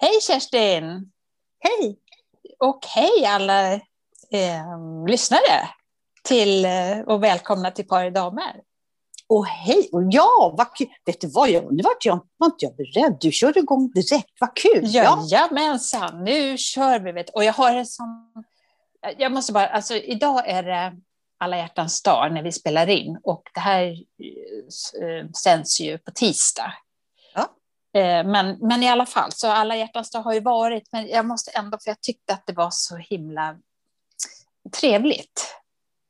Hej Kerstin! Hej! Och hej alla eh, lyssnare till, eh, och välkomna till Par i damer. Och hej! Och ja, vad kul! Vet du vad, jag, nu var jag, var inte jag beredd. Du körde igång direkt. Vad kul! Jajamensan, nu kör vi. Vet. Och jag har en sån... Jag måste bara... Alltså, idag är det alla hjärtans dag när vi spelar in. Och det här eh, sänds ju på tisdag. Eh, men, men i alla fall, så alla hjärtans dag har ju varit, men jag måste ändå, för jag tyckte att det var så himla trevligt.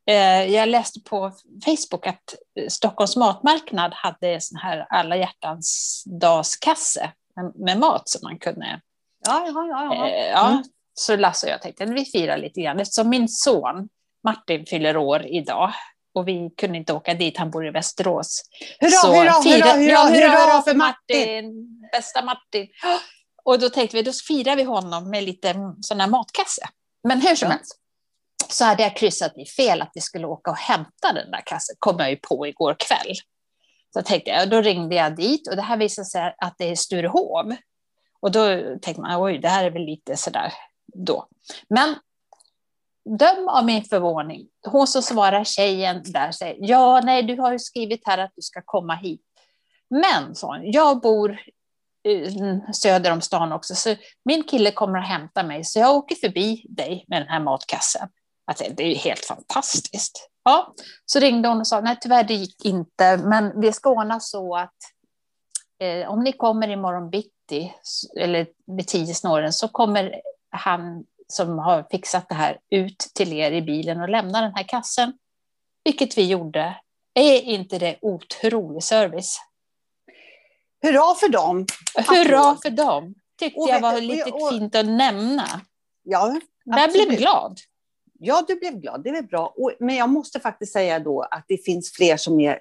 Eh, jag läste på Facebook att Stockholms matmarknad hade en sån här alla hjärtans dagskasse med mat som man kunde... Ja, ja, ja. ja. Eh, ja mm. Så Lasse och jag tänkte att vi firar lite grann, eftersom min son Martin fyller år idag och vi kunde inte åka dit, han bor i Västerås. Hurra, så hurra, hurra, hurra, ja, hurra, hurra för Martin. Martin! Bästa Martin! Och då tänkte vi, då firar vi honom med lite sån här matkasse. Men hur som helst, så hade jag kryssat i fel att vi skulle åka och hämta den där kassen, kom jag ju på igår kväll. Så tänkte jag, då ringde jag dit och det här visade sig att det är Sturehov. Och då tänkte man, oj, det här är väl lite sådär då. Men döm av min förvåning. Hon som svarar tjejen där säger, ja, nej, du har ju skrivit här att du ska komma hit. Men, sa hon, jag bor mm, söder om stan också, så min kille kommer att hämta mig, så jag åker förbi dig med den här matkassen. Alltså, det är ju helt fantastiskt. Ja, så ringde hon och sa, nej tyvärr det gick inte, men vi ska ordna så att eh, om ni kommer imorgon bitti, eller vid tio snåren, så kommer han som har fixat det här ut till er i bilen och lämna den här kassen. Vilket vi gjorde. Är inte det otrolig service? Hurra för dem! Hurra för dem! Tyckte och, jag var lite och, och, fint att nämna. Ja, Jag blev glad. Ja, du blev glad. Det är bra. men jag måste faktiskt säga då att det finns fler som är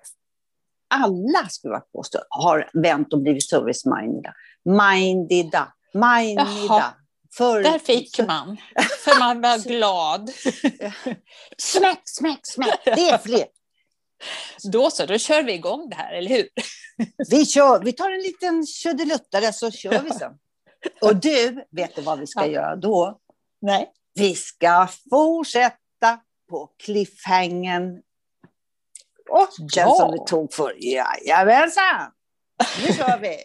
alla, skulle jag påstå, har vänt och blivit service-mindeda. Mindida. Mindida. För... Där fick man, för man var glad. smäck, smäck, smäck. Det är fler. Då så, då kör vi igång det här, eller hur? vi, kör, vi tar en liten tjödeluttare så kör vi sen. Och du, vet du vad vi ska ja. göra då? Nej. Vi ska fortsätta på cliffhangen. Och ja. den som vi tog för. Jajamensan! Nu kör vi!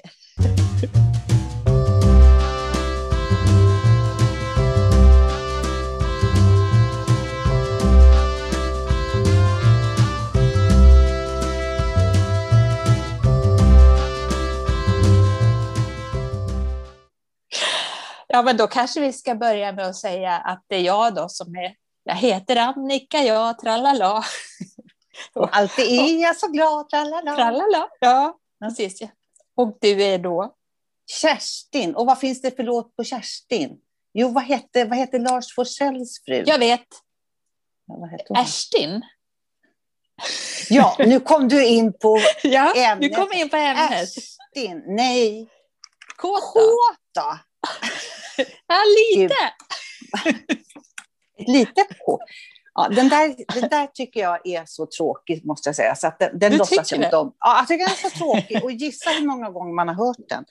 Ja, men då kanske vi ska börja med att säga att det är jag då som är, jag heter Annika, jag, tralala. Och alltid är jag så glad, tralala. Tralala, ja, precis. Och du är då? Kerstin. Och vad finns det för låt på Kerstin? Jo, vad hette, vad hette Lars Forssells fru? Jag vet. Ja, Erstin. Ja, nu kom du in på ja, ämnet. Du kom in på ämnet. Erstin, nej. Kåta. Kåta. Ja, lite. lite på. Ja, den, där, den där tycker jag är så tråkig, måste jag säga. Så att den, den du tycker det? De, ja, jag tycker den är så tråkig. Och gissa hur många gånger man har hört den.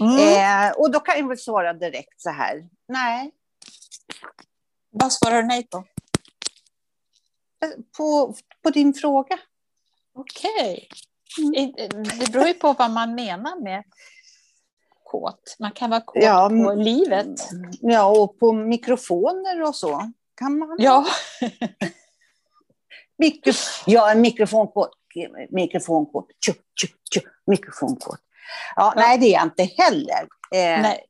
Mm. Eh, och då kan jag väl svara direkt så här. Nej. Vad svarar du nej på? På, på din fråga. Okej. Okay. Mm. Det beror ju på vad man menar med kåt. Man kan vara kåt ja, på livet. Ja, och på mikrofoner och så. Kan man. Ja. Mikro, ja, en mikrofonkåt. Mikrofonkåt. Tju, tju, tju, mikrofonkåt. Ja, ja, Nej, det är jag inte heller. Eh, nej.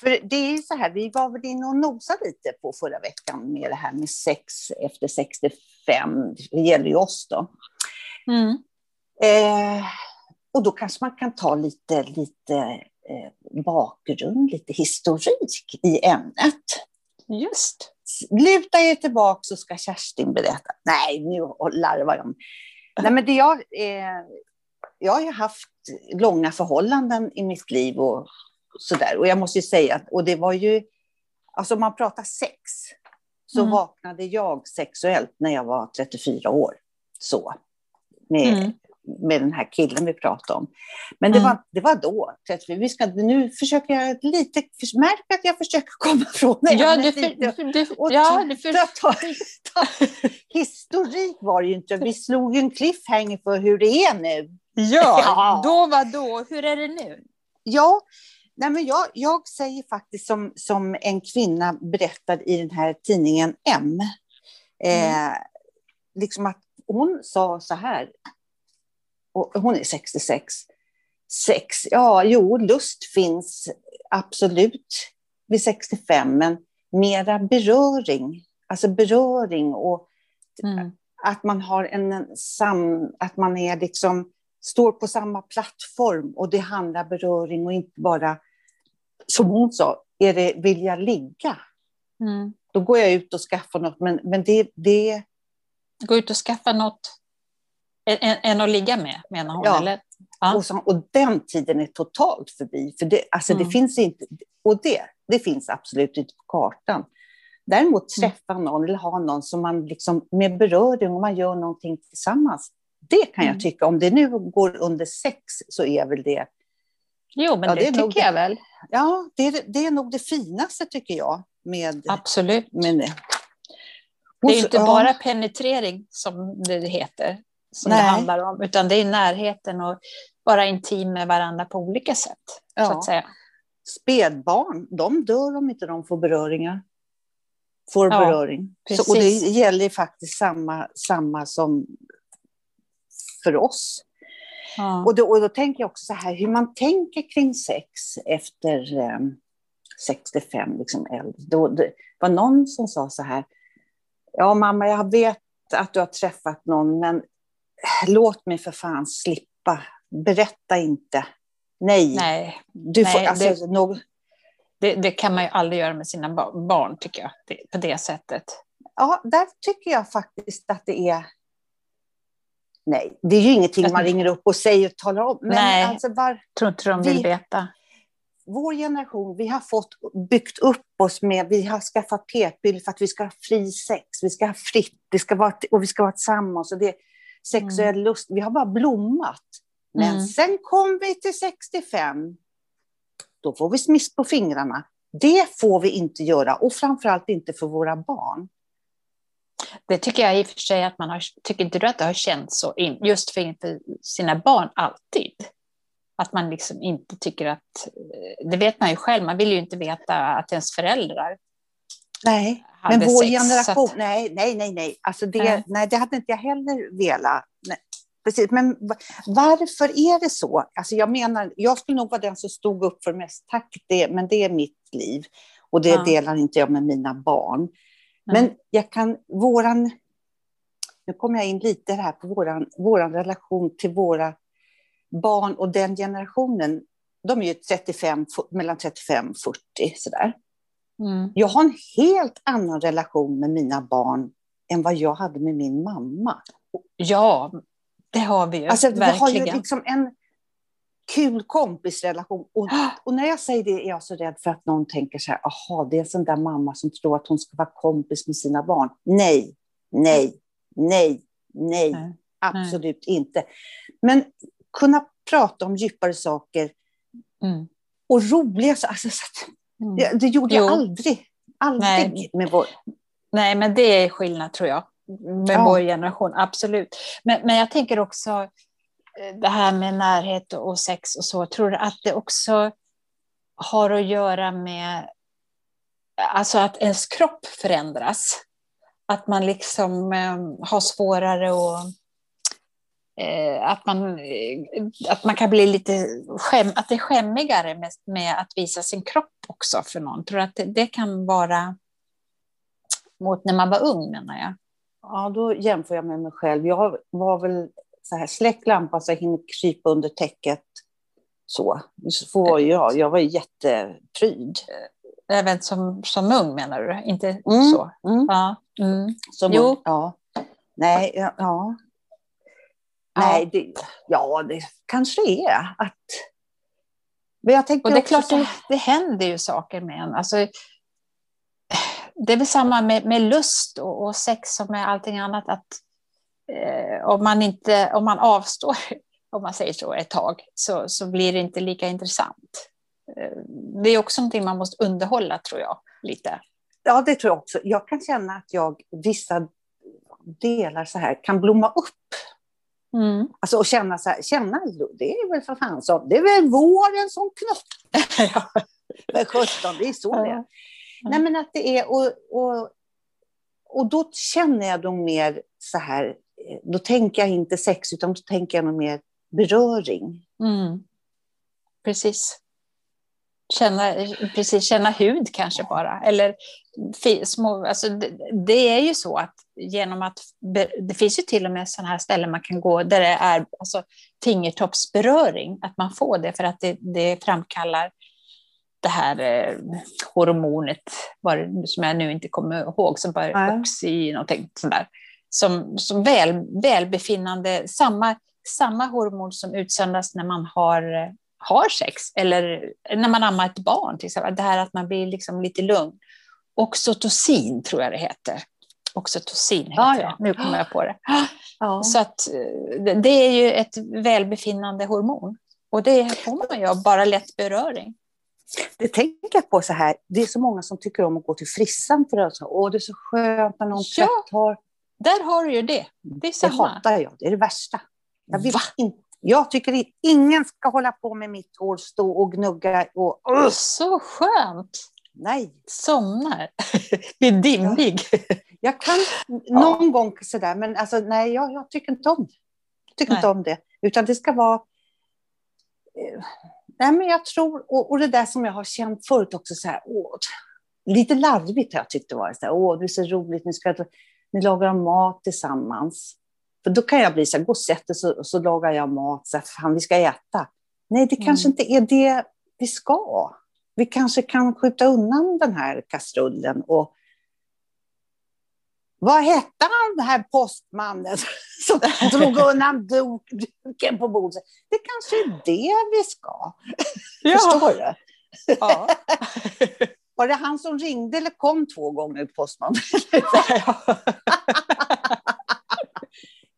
För det är så här, vi var väl inne och nosade lite på förra veckan med det här med sex efter 65. Det gäller ju oss då. Mm. Eh, och då kanske man kan ta lite, lite bakgrund, lite historik i ämnet. Just. Luta er tillbaka så ska Kerstin berätta. Nej, nu larvar jag. Nej, men det jag, eh, jag har ju haft långa förhållanden i mitt liv och sådär. Och jag måste ju säga, och det var ju, alltså om man pratar sex, så mm. vaknade jag sexuellt när jag var 34 år. Så. Med, mm. Med den här killen vi pratade om. Men det, mm. var, det var då. Vi ska, nu försöker jag lite, märka att jag försöker komma från det. Ja, du, för, du, och ja, du för... ta, ta, historik var det ju inte. Vi slog en cliffhanger för hur det är nu. Ja, ja. då var då. Hur är det nu? Ja, nej men jag, jag säger faktiskt som, som en kvinna berättade i den här tidningen M. Eh, mm. liksom att hon sa så här, och hon är 66. Sex, ja, jo, lust finns absolut vid 65, men mera beröring, alltså beröring och mm. att man har en sam, att man är liksom, står på samma plattform och det handlar beröring och inte bara, som hon sa, är det vilja ligga. Mm. Då går jag ut och skaffar något, men, men det, det... Gå ut och skaffa något? Än att ligga med, menar hon? Ja. Eller? ja. Och, så, och den tiden är totalt förbi. För det, alltså mm. det finns inte, och det, det finns absolut inte på kartan. Däremot mm. träffa någon eller ha någon som man liksom med beröring och man gör någonting tillsammans. Det kan jag mm. tycka, om det nu går under sex så är väl det... Jo, men ja, det, det tycker jag väl. Ja, det är, det är nog det finaste tycker jag. Med, Absolut. Med, det är inte bara penetrering som det heter, som Nej. det handlar om, utan det är närheten och vara intim med varandra på olika sätt. Ja. Så att säga. Spädbarn, de dör om inte de får beröringar. Får ja, beröring. Så, och det gäller faktiskt samma, samma som för oss. Ja. Och, då, och då tänker jag också så här, hur man tänker kring sex efter eh, 65, liksom äldre. Då, det var någon som sa så här, ja mamma, jag vet att du har träffat någon, men låt mig för fan slippa. Berätta inte. Nej. Nej, du får, Nej alltså, det, någon... det, det, kan man ju aldrig göra med sina barn, tycker jag, det, på det sättet. Ja, där tycker jag faktiskt att det är... Nej, det är ju ingenting man ringer upp och säger och talar om. Men Nej, alltså var... tror inte de vill vi, veta. Vår generation, vi har fått byggt upp oss med, vi har skaffat p-piller för att vi ska ha fri sex, vi ska ha fritt, det ska vara, och vi ska vara tillsammans. Och det, sexuell mm. lust. Vi har bara blommat. Men mm. sen kom vi till 65. Då får vi smisk på fingrarna. Det får vi inte göra och framförallt inte för våra barn. Det tycker jag i och för sig att man har, tycker inte du att det har känts så, in, just för inför sina barn alltid? Att man liksom inte tycker att, det vet man ju själv, man vill ju inte veta att ens föräldrar Nej, men vår sex, generation, att... nej, nej, nej, nej. Alltså det, nej. nej, det hade inte jag heller velat. Nej. Precis, men varför är det så? Alltså jag menar, jag skulle nog vara den som stod upp för mest. Tack, det, men det är mitt liv. Och det ja. delar inte jag med mina barn. Men jag kan, våran, nu kommer jag in lite här på våran, våran relation till våra barn och den generationen. De är ju 35, mellan 35 och 40 sådär. Mm. Jag har en helt annan relation med mina barn än vad jag hade med min mamma. Ja, det har vi ju. Alltså, vi har ju liksom en kul kompisrelation. Och, och, när jag säger det är jag så rädd för att någon tänker så här, aha, det är en sån där mamma som tror att hon ska vara kompis med sina barn. Nej, nej, nej, nej, nej. absolut nej. inte. Men kunna prata om djupare saker mm. och roliga alltså, så att Mm. Det, det, gjorde jo. jag aldrig. Aldrig Nej. med vår... Nej, men det är skillnad tror jag. Med ja. vår generation, absolut. Men, men jag tänker också eh, det här med närhet och sex och så. Tror du att det också har att göra med alltså att ens kropp förändras? Att man liksom eh, har svårare att Eh, att, man, eh, att man kan bli lite skäm, att det är skämmigare med, med att visa sin kropp också för någon. Tror att det, kan vara mot när man var ung menar jag. Ja, då jämför jag med mig själv. Jag var väl så här, släck lampan så jag hinner krypa under täcket. Så, så var jag. Jag var jättepryd. Även som, som ung menar du? Inte mm, så? Mm. Ja. Mm. Som jo. Ung, ja. Nej, ja, ja. Nej, det, ja, det kanske är att... Men jag tänker och det är klart, det, det händer ju saker med en. Alltså, det är väl samma med, med lust och, och, sex som med allting annat. Att eh, om, man inte, om man avstår, om man säger så, ett tag, så, så blir det inte lika intressant. Eh, det är också någonting man måste underhålla, tror jag, lite. Ja, det tror jag också. Jag kan känna att jag vissa delar så här kan blomma upp. Mm. Alltså och känna så här, känna, det är väl för fan så, det är väl våren som knoppar. ja. Men sjutton, det är så det är. Nej men att det är, och, och, och då känner jag då mer så här, då tänker jag inte sex utan då tänker jag nog mer beröring. Mm. Precis. Känna, precis, känna hud kanske bara. Eller små, alltså det, det, är ju så att genom att det finns ju till och med sådana här ställen man kan gå där det är alltså, fingertoppsberöring, att man får det för att det, det framkallar det här eh, hormonet, var, som jag nu inte kommer ihåg, som bara oxy någonting sådär. Som, som väl, välbefinnande, samma, samma hormon som utsöndras när man har, har sex, eller när man ammar ett barn, till exempel. det här att man blir liksom lite lugn. Oxytocin tror jag det heter. Oxytocin heter ah, ja. det, nu kommer jag på det. Ah. Så att, eh, det är ju ett välbefinnande hormon. Och det får man ju av bara lätt beröring. Det tänker jag på så här, det är så många som tycker om att gå till frissan för att åh, det är så skönt när någon ja, tvättar. Där har du ju det. Det är samma. Det hatar jag, det är det värsta. Jag, vill inte, jag tycker att ingen ska hålla på med mitt hår, stå och gnugga. Och, uh. Så skönt! Nej. Somnar. Blir dimmig. Jag kan någon ja. gång sådär, men alltså, nej, jag, jag tycker inte om det. Jag tycker nej. inte om det. Utan det ska vara... Eh, nej, men jag tror, och, och det där som jag har känt förut också, så här, åh, lite larvigt har jag tyckt det var. Så här, åh, det är så roligt, nu ska ni lagar mat tillsammans. För då kan jag bli så här, gå och sätt så, så lagar jag mat, så här, fan vi ska äta. Nej, det kanske mm. inte är det vi ska. Vi kanske kan skjuta undan den här kastrullen och vad hette han, den här postmannen som drog undan duken på bordet? Det kanske är det vi ska. Ja. Förstår du? Ja. Var det han som ringde eller kom två gånger, postman?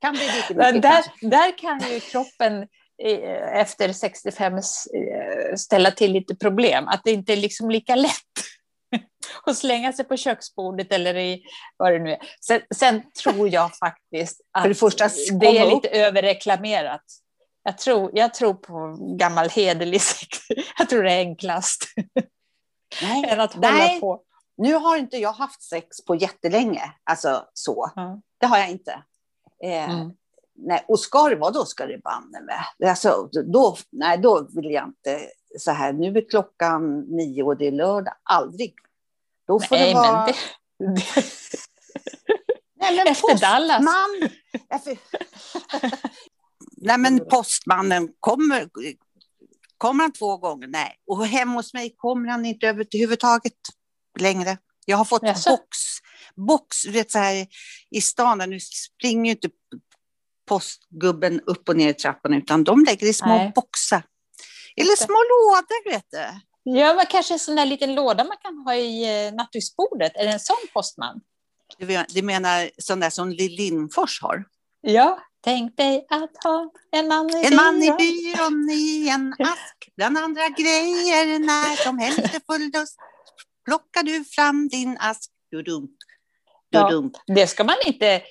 Kan bli lite mycket, där, där kan ju kroppen eh, efter 65 eh, ställa till lite problem. Att det inte är liksom lika lätt att slänga sig på köksbordet eller i vad det nu är. Sen, sen tror jag faktiskt att det, första, det, är lite överreklamerat. Jag tror, jag tror på gammal hederlig sex. Jag tror det är enklast. Nej, än att hålla nej. på. Nu har inte jag haft sex på jättelänge, alltså så. Mm. Det har jag inte. Eh, mm. nej, och ska det vara, då ska det banne med. Alltså, då, nej, då vill jag inte så här, nu är klockan nio och det är lördag. Aldrig. Då får nej, det vara... Men det... nej, men Efter postman... Dallas. nej, men postmannen kommer Kommer han två gånger? Nej. Och hemma hos mig kommer han inte överhuvudtaget längre. Jag har fått Jaså? box, box vet, så här, i stan. Där nu springer ju inte postgubben upp och ner i trappan utan de lägger i små Nej. boxar. Eller små lådor, vet du. Ja, men kanske en sån där liten låda man kan ha i eh, nattduksbordet. Är det en sån postman? Du menar sån där som Lill Lindfors har? Ja, Tänk dig att ha en man i en byrån. En man i byrån i en ask bland andra grejer. När som helst är full lust plockar du fram din ask. Du dumt. Du ja, dumt. Det ska man inte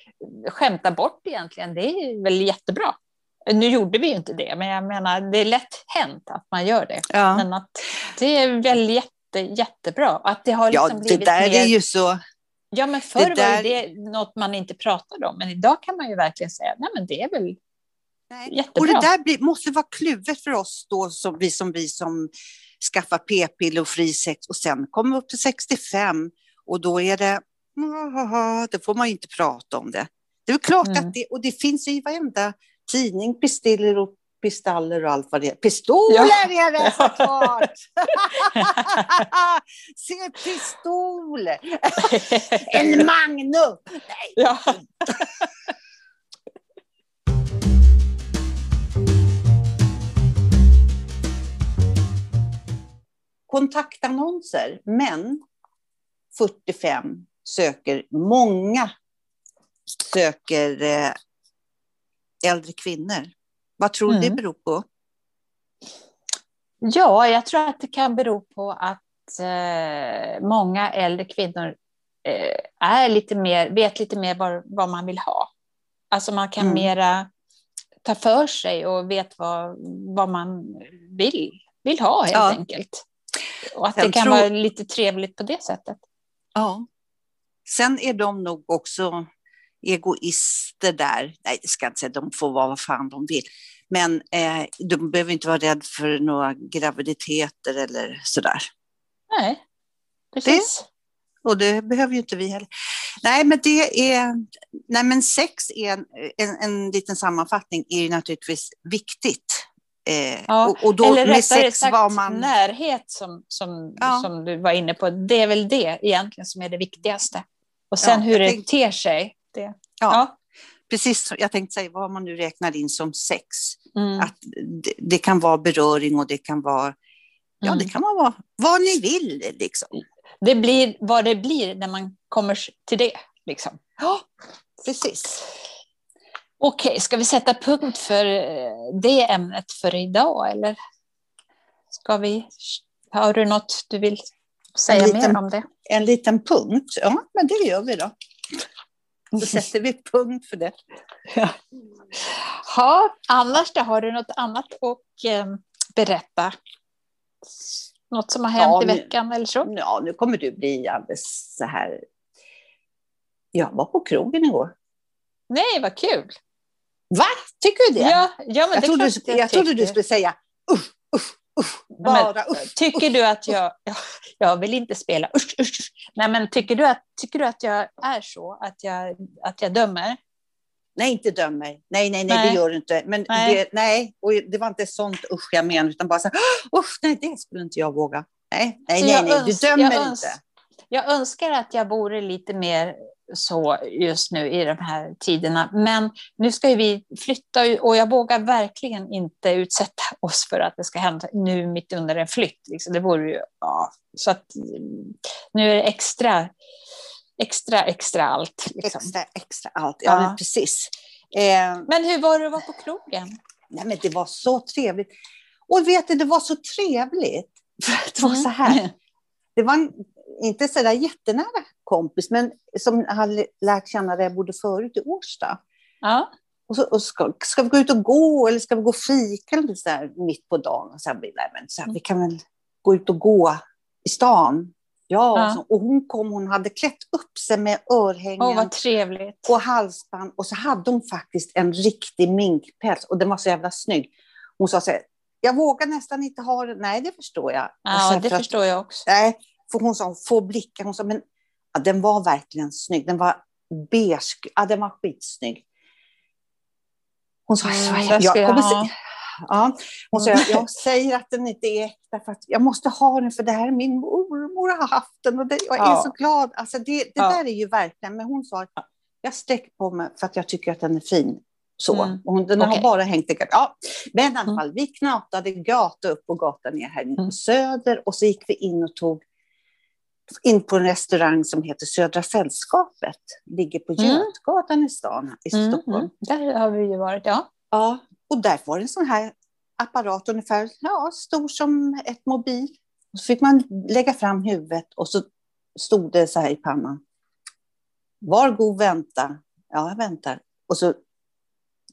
skämta bort egentligen. Det är väl jättebra. Nu gjorde vi ju inte det, men jag menar, det är lätt hänt att man gör det. Ja. Men att det är väl jätte, jättebra. Att det har liksom ja, det där mer... är ju så Ja, men förr det där... var det något man inte pratade om, men idag kan man ju verkligen säga, nej men det är väl. Och det där blir, måste vara kluvet för oss då, som vi som, vi som skaffar p-piller och fri sex och sen kommer upp till 65 och då är det, det får man inte prata om det. Det är klart mm. att det, och det finns i varenda tidning, pistiller och pistaller och allt vad det är. Pistoler ja. är det såklart! Se pistoler! en Magnum! Nej. Ja. Kontaktannonser, män 45 söker, många söker eh, äldre kvinnor. Vad tror mm. du det beror på? Ja, jag tror att det kan bero på att eh, många äldre kvinnor eh, är lite mer, vet lite mer vad, vad man vill ha. Alltså man kan mm. mera ta för sig och vet vad, vad man vill, vill ha helt ja. enkelt. Och att Sen det kan tror... vara lite trevligt på det sättet. Ja. Sen är de nog också egoister där. Nej, det ska jag inte säga, de får vara vad fan de vill. Men eh, de behöver inte vara rädda för några graviditeter eller sådär. Nej, precis. Det, och det behöver ju inte vi heller. Nej, men det är... Nej, men sex är en, en, en liten sammanfattning är ju naturligtvis viktigt. Eh, ja, och, och, då eller med sex sagt, var man... närhet som, som, ja. som du var inne på. Det är väl det egentligen som är det viktigaste. Och sen ja, hur det tänk... ter sig. Det. Ja. Precis, jag tänkte säga vad man nu räknar in som sex. Mm. Att det, det, kan vara beröring och det kan vara, ja mm. det kan vara vad ni vill liksom. Det blir vad det blir när man kommer till det. Liksom. Ja, precis. Okej, ska vi sätta punkt för eh, det ämnet för idag eller? Ska vi, har du något du vill säga liten, mer om det? En liten punkt, ja men det gör vi då. Då sätter vi punkt för det. Ja. Ha, annars då, har du något annat att eh, berätta? Något som har hänt ja, i veckan nu, eller så? Ja, nu kommer du bli alldeles så här. Jag var på krogen igår. Nej, vad kul! Va? Tycker du det? Ja, ja men jag, det trodde, jag, jag trodde du skulle säga usch, usch, usch, bara men, usch. Tycker du att jag, jag, jag vill inte spela usch, usch. Nej, men tycker du, att, tycker du att jag är så, att jag, att jag dömer? Nej, inte dömer. Nej, nej, nej, nej. det gör du inte. Men nej. Det, nej, och det var inte sånt usch jag menade, utan bara så här, usch, nej, det skulle inte jag våga. Nej, nej, nej, nej, du dömer inte. Jag önskar att jag vore lite mer så just nu i de här tiderna. Men nu ska vi flytta och jag vågar verkligen inte utsätta oss för att det ska hända nu mitt under en flytt. Liksom. Det vore ju, ja, så att nu är det extra, extra, extra allt. Liksom. Extra, extra allt, ja, ja. precis. Eh, men hur var det att vara på krogen? Nej, men det var så trevligt. Och vet du, det var så trevligt. För att det var så här. Mm. Det var en inte så där jättenära kompis, men som hade lärt känna det jag bodde förut i Årsta. Ja. Och, så, och ska, ska vi gå ut och gå eller ska vi gå och fika eller så här, mitt på dagen? Och så här, nej, men så här, vi kan väl gå ut och gå i stan. Ja, ja. Och, och hon kom, hon hade klätt upp sig med örhängen oh, vad trevligt. och halsband. Och så hade hon faktiskt en riktig minkpäls och den var så jävla snygg. Hon sa så här, jag vågar nästan inte ha den. Nej, det förstår jag. Ja, det förstår jag också. Nej, för hon sa få blickar. Hon sa, men ja, den var verkligen snygg. Den var beige. Ja, den var skitsnygg. Hon sa, mm, jag, jag kommer se, ja, hon sa, jag, jag säger att den inte är äkta för att jag måste ha den för det här är min mormor har haft den och det, jag är ja. så glad. Alltså det, det ja. där är ju verkligen, men hon sa, jag sträcker på mig för att jag tycker att den är fin. Så. Mm. Och den okay. har bara hängt i ja. Men i alla mm. fall, mm. vi knatade gata upp och gata ner här mm. på Söder och så gick vi in och tog in på en restaurang som heter Södra Sällskapet. Ligger på mm. Götgatan i stan i mm, Stockholm. Mm. Där har vi ju varit, ja. Ja, och där var det en sån här apparat ungefär ja, stor som ett mobil. Och så fick man lägga fram huvudet och så stod det så här i pannan. Var god vänta. Ja, jag väntar. Och så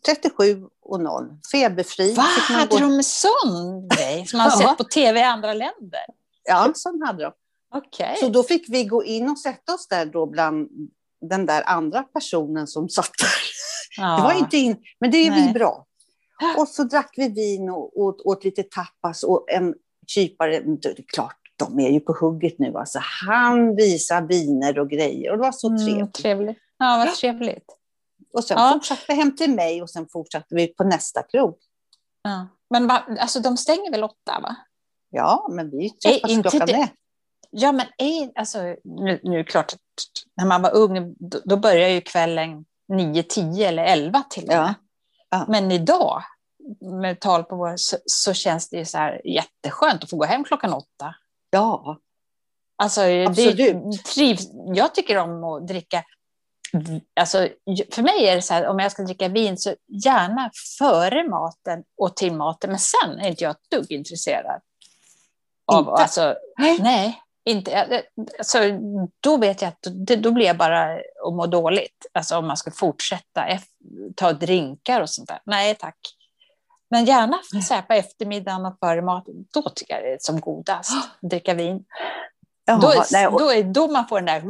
37 och 0. Feberfri. Va, hade gå... de en sån grej som man sett på tv i andra länder? Ja, sån hade de. Okay. Så då fick vi gå in och sätta oss där då bland den där andra personen som satt där. Ja. Det var inte in, men det är Nej. vi bra. Och så drack vi vin och åt, åt lite tapas och en kypare, det är klart, de är ju på hugget nu. Alltså, han visar viner och grejer och det var så mm, trevligt. trevligt. Ja, vad trevligt. Och sen ja. fortsatte vi hem till mig och sen fortsatte vi på nästa krog. Ja. Men alltså, de stänger väl åtta, va? Ja, men vi träffas klockan ett. Ja, men är, alltså, nu, nu klart, när man var ung, då, då började ju kvällen 9, 10 eller 11 till och med. Ja. Men idag, med tal på vår, så, så, känns det ju så här jätteskönt att få gå hem klockan åtta. Ja, alltså, absolut. Det trivs, jag tycker om att dricka Alltså, för mig är det så här, om jag ska dricka vin så gärna före maten och till maten, men sen är inte jag ett dugg intresserad. Av, inte? Alltså, nej, inte. Alltså, då vet jag att då blir jag bara att må dåligt. Alltså om man ska fortsätta ta drinkar och sånt där. Nej tack. Men gärna så här på eftermiddagen och före maten. Då tycker jag det är som godast. Dricka vin. Jaha, då, är, nej, och... då är då man får den där,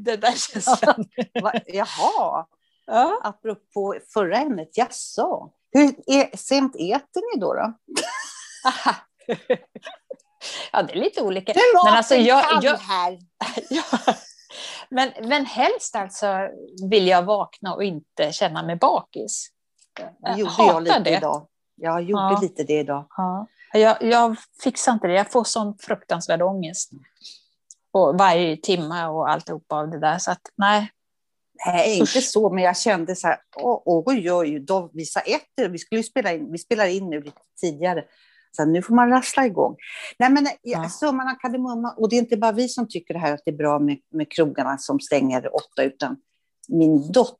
den där känslan. Jaha, ja. apropå förra ämnet, jaså. Hur är, sent äter ni då? då? ja, det är lite olika. Hur men alltså, jag, jag, här. ja, men, men helst alltså vill jag vakna och inte känna mig bakis. Jag gjorde jag lite det. idag. Jag gjorde ja. lite det idag. Ja. Jag, jag fixar inte det. Jag får sån fruktansvärd ångest. Och varje timme och alltihopa av det där. Så att nej. Nej, inte så, men jag kände så här, oj, oj, då, visa ett, vi skulle spela in, vi spelar in nu lite tidigare. Så nu får man rassla igång. Nej, men ja. summan av kardemumma, och det är inte bara vi som tycker det här att det är bra med, med krogarna som stänger åtta, utan min dotter,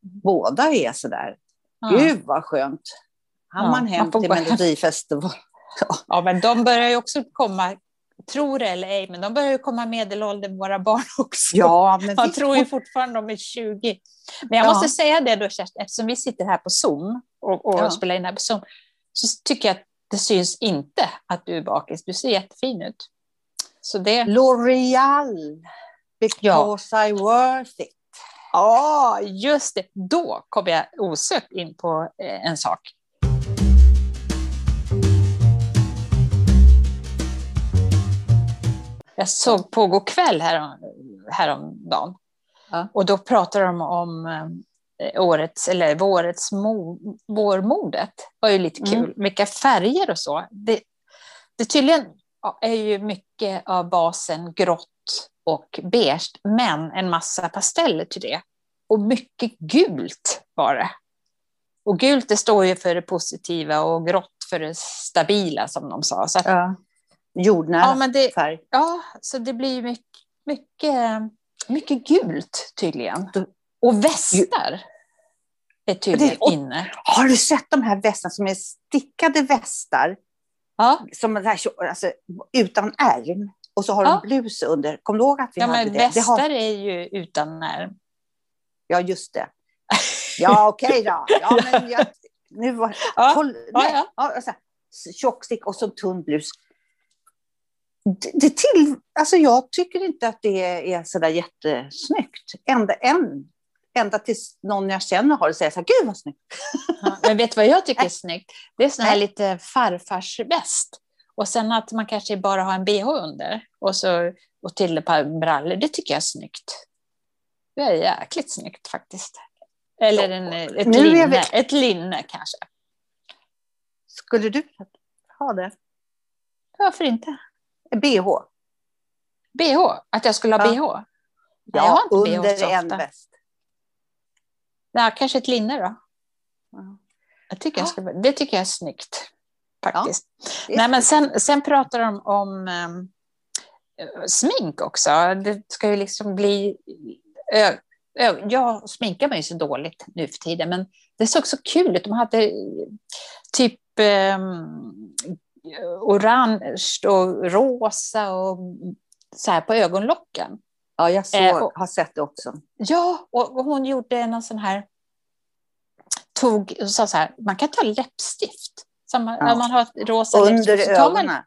båda är så där. Ja. Gud vad skönt. Han ja, man hem man till Melodifestival. Ja. ja, men de börjar ju också komma, tror det eller ej, men de börjar ju komma medelåldern, våra barn också. Ja, men Man vi... tror ju fortfarande de är 20. Men jag ja. måste säga det då, Kerstin, eftersom vi sitter här på Zoom och, och ja. spelar in här på Zoom, så tycker jag att det syns inte att du är bakis. Du ser jättefin ut. Så det... L'Oreal, because ja. I worth it. Ja, just det. Då kom jag osökt in på eh, en sak. Jag såg på kväll härom, häromdagen. Ja. Och då pratade de om eh, årets, eller vårets mo, vårmodet. Det var ju lite mm. kul. Mm. Vilka färger och så. Det, det tydligen är ju mycket av basen grått och beige, men en massa pasteller till det. Och mycket gult var det. Och gult det står ju för det positiva och grått för det stabila som de sa. Så att, ja jordnära ja, men det, färg. Ja, så det blir mycket, mycket, mycket gult tydligen. Och västar är tydligen det, inne. Har du sett de här västarna som är stickade västar? Ja. Som är alltså, utan ärm. Och så har ja. de blus under. Kommer du ihåg att vi ja, hade men det? Västar det har... är ju utan ärm. Ja, just det. Ja, okej okay då. Ja, men jag, nu var, ja. Koll, nej, ja, ja. Ja, tjockstick och så tunn blus det till, alltså jag tycker inte att det är så där jättesnyggt. Ända, en, ända tills någon jag känner har det säger så här, gud vad snyggt. Ja, men vet du vad jag tycker är snyggt? Det är sån här lite farfarsväst. Och sen att man kanske bara har en bh under och, så, och till ett par brallor, det tycker jag är snyggt. Det är jäkligt snyggt faktiskt. Eller en, ett, linne, vi... ett linne kanske. Skulle du ha det? Varför inte? BH. BH? Att jag skulle ha ja. BH? Ja, jag har inte under BH en väst. Ja, kanske ett linne då. Ja. Jag tycker jag ska, det tycker jag är snyggt. Faktiskt. Ja, Nej, men sen, sen pratar de om um, smink också. Det ska ju liksom bli... Ö, ö, jag sminkar mig så dåligt nu för tiden, men det såg så kul ut. De hade typ um, orange och rosa och så här på ögonlocken. Ja, jag såg, eh, och, har sett det också. Ja, och, och hon gjorde någon sån här, tog sa så här, man kan ta läppstift. Så man, ja. man har ett rosa Under läppstift, ögonen? Man,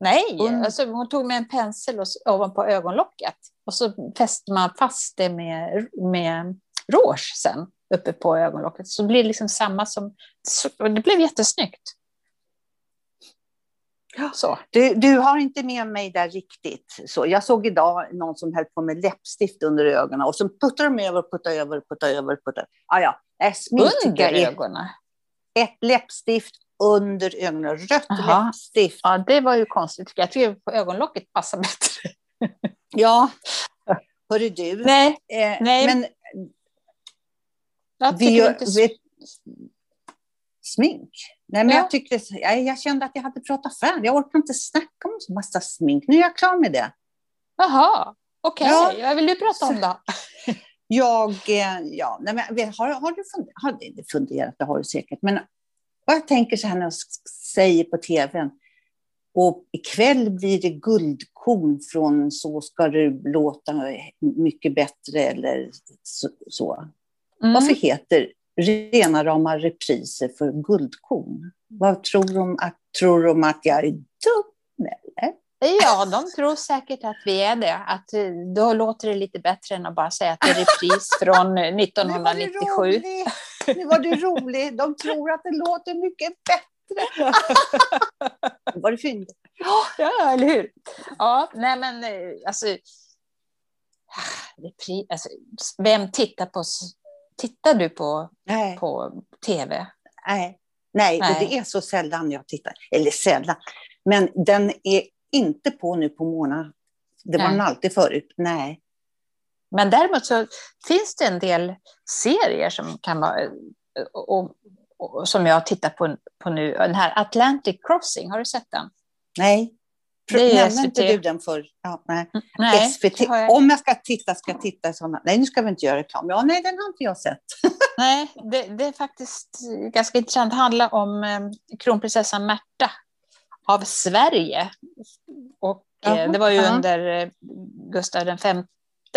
nej, Under. Alltså, hon tog med en pensel och, ovanpå ögonlocket och så fäste man fast det med, med rouge sen uppe på ögonlocket. Så det blir liksom samma som, det blev jättesnyggt. Så. Du, du har inte med mig där riktigt. Så jag såg idag någon som höll på med läppstift under ögonen och så puttar de över, puttar över, puttar över. Puttar. Ah, ja, under ögonen? Ett läppstift under ögonen, rött Aha. läppstift. Ja, det var ju konstigt. Jag tycker på ögonlocket passar bättre. ja, hörru du. Nej, eh, nej. Men jag vi, inte... vi, smink. Nej, men ja. jag, tyckte, jag, jag, kände att jag hade pratat färdigt. Jag orkar inte snacka om massa smink. Nu är jag klar med det. Jaha, okej. Okay. Ja. Vad vill du prata om då? Jag, eh, ja, nej, men, har, har du funderat, har du funderat, det har du säkert, men jag tänker så här när jag säger på tvn, och ikväll blir det guldkorn från Så ska det låta mycket bättre eller så. Mm. Varför heter rena rama repriser för guldkorn? Vad tror de att, tror de att jag är dum eller? Ja, de tror säkert att vi är det. Att eh, då låter det lite bättre än att bara säga att det är repris från 1997. Nu var du rolig. De tror att det låter mycket bättre. var det fint? Ja, eller hur? Ja, nej men eh, alltså, repris, alltså vem tittar på... Tittar du på, nej. på tv? Nej. Nej, nej. Det är så sällan jag tittar. Eller sällan. Men den är inte på nu på morgonen. Det var den alltid förut. Nej. Men däremot så finns det en del serier som kan vara och, och, som jag tittar på, på nu. Den här Atlantic Crossing, har du sett den? Nej. Nämnde inte du den för? Ja, nej. Mm, nej SVT. Jag... Om jag ska titta, ska jag titta i sådana. Nej, nu ska vi inte göra reklam. Ja, nej, den har inte jag sett. nej, det, det, är faktiskt ganska intressant. Det handlar om eh, kronprinsessan Märta av Sverige. Och eh, det var ju under eh, Gustav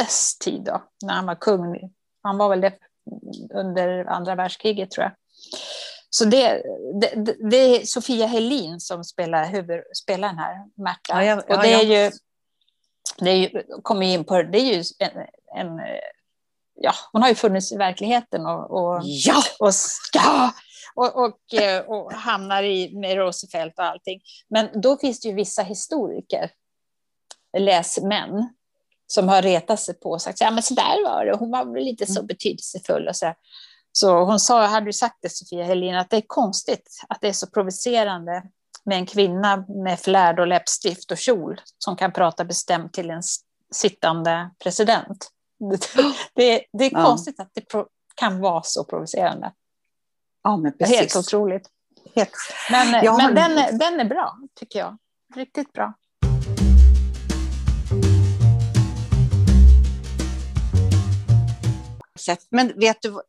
Vs tid då, när han var kung. Han var väl det under andra världskriget tror jag. Så det, det, det är Sofia Helin som spelar, huvud, spelar den här Märta. Ja, ja, och det är ju, det är ju, kommer in på, det är ju en, en ja, hon har ju funnits i verkligheten och, och, ja! och, ja, och, och, eh, och, hamnar i med Roosevelt och allting. Men då finns det ju vissa historiker, läsmän, som har retat sig på och sagt ja men så där var det, hon var väl inte så mm. betydelsefull och så. Så hon sa, hade ju sagt det Sofia Helin, att det är konstigt att det är så provocerande med en kvinna med flärd och läppstift och kjol som kan prata bestämt till en sittande president. Det, det är konstigt ja. att det kan vara så provocerande. Ja, men precis. Helt otroligt. Helt. Men, men den, den är bra, tycker jag. Riktigt bra. Men vet du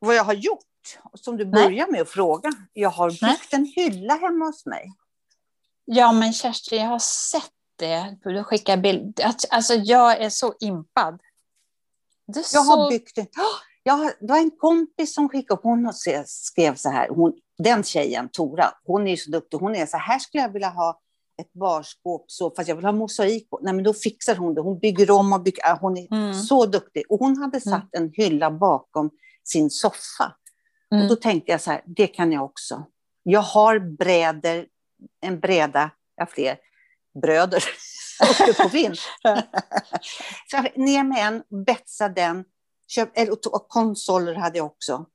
vad jag har gjort? Som du börjar med att fråga. Jag har byggt en hylla hemma hos mig. Ja, men Kerstin, jag har sett det. Du skickar bild. Alltså, jag är så impad. jag så... har byggt en... Jag, det var en kompis som skickade hon skrev så här, hon, den tjejen, Tora, hon är så duktig, hon är så här, skulle jag vilja ha ett barskåp, så, fast jag vill ha mosaik på. Nej, men då fixar hon det. Hon bygger om och bygger. Hon är mm. så duktig. Och hon hade mm. satt mm. en hylla bakom sin soffa. Mm. Och då tänkte jag så här, det kan jag också. Jag har bräder, en bräda, jag har fler bröder uppe på vind. så jag ner med en, betsa den, köp, och konsoler hade jag också.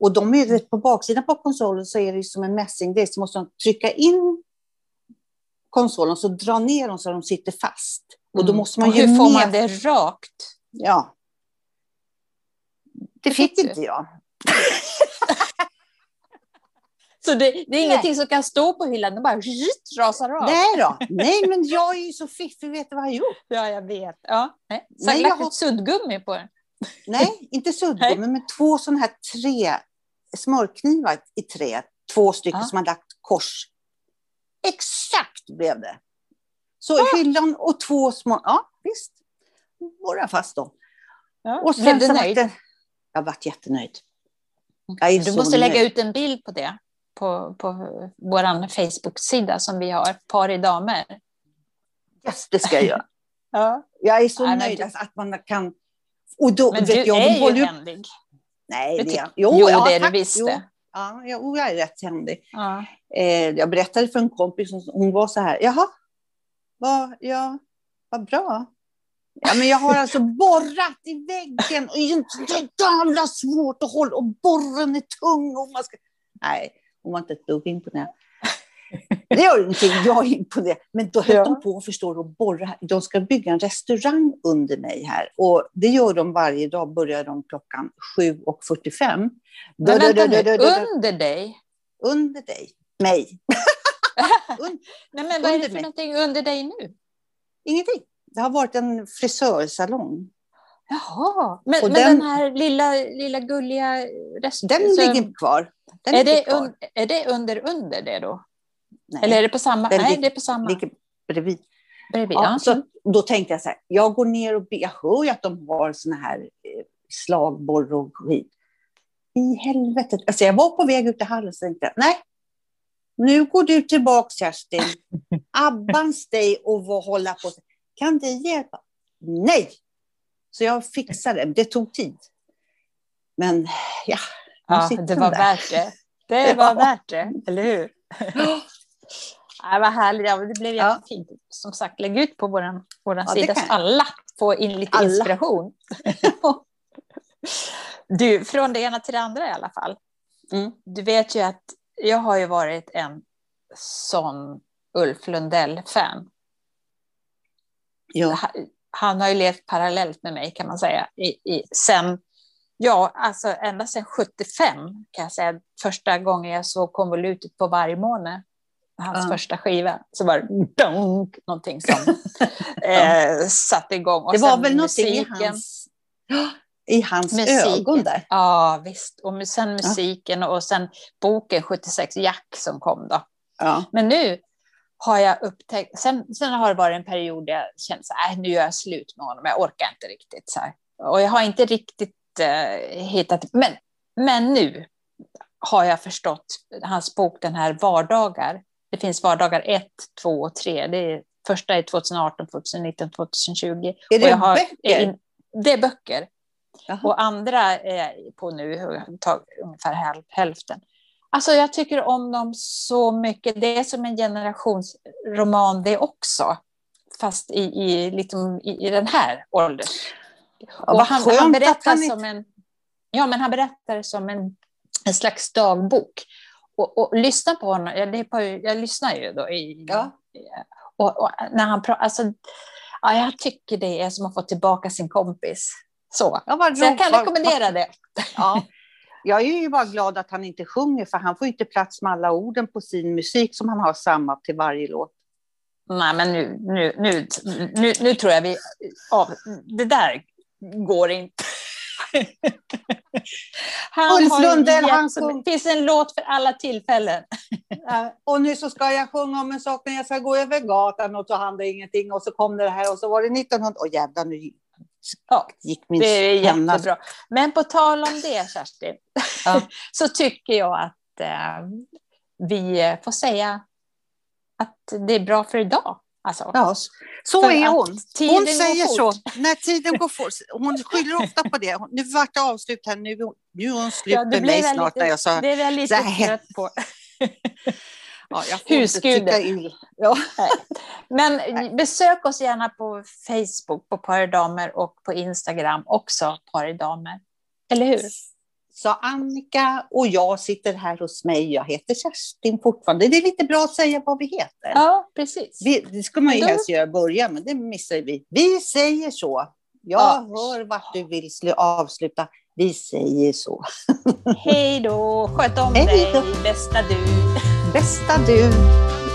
Och de är på baksidan på konsolen så är det som en mässinggrej, så måste man trycka in konsolen så dra ner dem så de sitter fast. Och då mm. måste man och hur får man det rakt? Ja. Det, fick inte jag. Så det, det är Nej. ingenting som kan stå på hyllan, det bara rasar av? Nej då. Nej, men jag är ju så fiffig, vet du vad jag har gjort? Ja, jag vet. Ja. Nej. Så Nej, jag har suddgummi på den? Nej, inte suddgummi, men två sådana här tre smörknivar i trä. Två stycken ja. som har lagt kors. Exakt blev det. Så ja. hyllan och två små, ja visst, borra fast dem. Ja. Och sen blev du nöjd? Jag varit jättenöjd. Jag du måste lägga ut en bild på det på, på vår Facebook-sida som vi har, Par i damer. Yes, det ska jag göra. ja. Jag är så Nej, nöjd du... att man kan... Och då, men du jag, är ju händig. Nej, det, är... jo, jo, ja, det är du visste. Jo. Ja, jag är rätt händig. Ja. Eh, jag berättade för en kompis, hon var så här, jaha, vad, ja, vad bra. Ja, men jag har alltså borrat i väggen och det är jävla svårt att hålla och borren är tung. Och man ska... Nej, hon var inte ett dugg imponerad. Det gör ingenting, jag är imponerad. Men då höll ja. de på förstår, att borra. De ska bygga en restaurang under mig här. Och det gör de varje dag, börjar de klockan 7.45. Men vänta nu, under dig? Under dig. Mig. Nej, men vad är det för mig. någonting under dig nu? Ingenting. Det har varit en frisörsalong. Jaha, men, men den, den, här lilla, lilla gulliga resten? Den så, ligger kvar. Den är, det kvar. Un, är det under under det då? Nej. Eller är det på samma? Nej, det är på samma. ligger bredvid. bredvid ja, ja. Så då tänkte jag så här, jag går ner och jag hör ju att de har såna här eh, slagborr och skit. I helvetet. Alltså jag var på väg ut i hallen och tänkte, nej, nu går du tillbaka Kerstin. Abbans dig och hålla på. Kan det hjälpa? Nej! Så jag fixade det. Det tog tid. Men ja, ja det var där. värt det. Det var ja. värt det, eller hur? Ja, vad härligt. Ja, det blev jättefint. Som sagt, lägg ut på vår våran ja, sida så alla får in lite alla. inspiration. du, från det ena till det andra i alla fall. Mm. Du vet ju att jag har ju varit en sån Ulf Lundell-fan. Ja. Han har ju levt parallellt med mig kan man säga. I, i, sen, ja, alltså ända sedan 75 kan jag säga. Första gången jag såg konvolutet på vargmåne, hans ja. första skiva, så var det dunk, någonting som eh, satte igång. Och det var väl någonting i hans i hans musiken. ögon där. Ja, visst. Och sen musiken och sen boken 76, Jack, som kom då. Ja. Men nu har jag upptäckt, sen, sen har det varit en period där jag kände så här, äh, nu gör jag slut med honom, jag orkar inte riktigt. Så här. Och jag har inte riktigt eh, hittat, men, men nu har jag förstått hans bok, den här Vardagar. Det finns vardagar 1, 2 och 3. Det är, första är 2018, 2019, 2020. Är det har, böcker? det är böcker. Jaha. Och andra är på nu ungefär hälften. Alltså jag tycker om dem så mycket. Det är som en generationsroman det också. Fast i, i, liksom, i, i den här åldern. Ja, han, han, berättar han som en, ja, men han berättar som en, en slags dagbok. Och, och lyssna på honom, jag, på, jag lyssnar ju då. I, ja. och, och, när han pratar, alltså, ja, jag tycker det är som att få tillbaka sin kompis. Så, ja, så jag kan rekommendera det. Ja. Jag är ju bara glad att han inte sjunger, för han får inte plats med alla orden på sin musik som han har samma till varje låt. Nej, men nu, nu, nu, nu, nu tror jag vi... Ja, det där går inte. han Ulf Lundell, han sjung... Det finns en låt för alla tillfällen. och nu så ska jag sjunga om en sak när jag ska gå över gatan och så det ingenting och så kom det här och så var det 1900... Åh jävlar, nu Ja, gick min det är jättebra. Hemma. Men på tal om det, Kerstin, ja. så tycker jag att eh, vi får säga att det är bra för idag. Alltså. Ja, så är hon. Hon säger så. När tiden går fort. Hon skyller ofta på det. Nu vart det avslut här. Nu, nu är hon slut ja, med mig snart. Lite, när jag sa, det är jag lite trött på. Ja, Husguden. Ja. Men besök oss gärna på Facebook på Paridamer och på Instagram också Paridamer. Eller hur? Så Annika och jag sitter här hos mig. Jag heter Kerstin fortfarande. Det är lite bra att säga vad vi heter. Ja, precis. Vi, det ska man ju helst göra i början, men det missar vi. Vi säger så. Jag ja. hör vart du vill avsluta. Vi säger så. Hej då! Sköt om Hej dig, bästa du. Bästa du.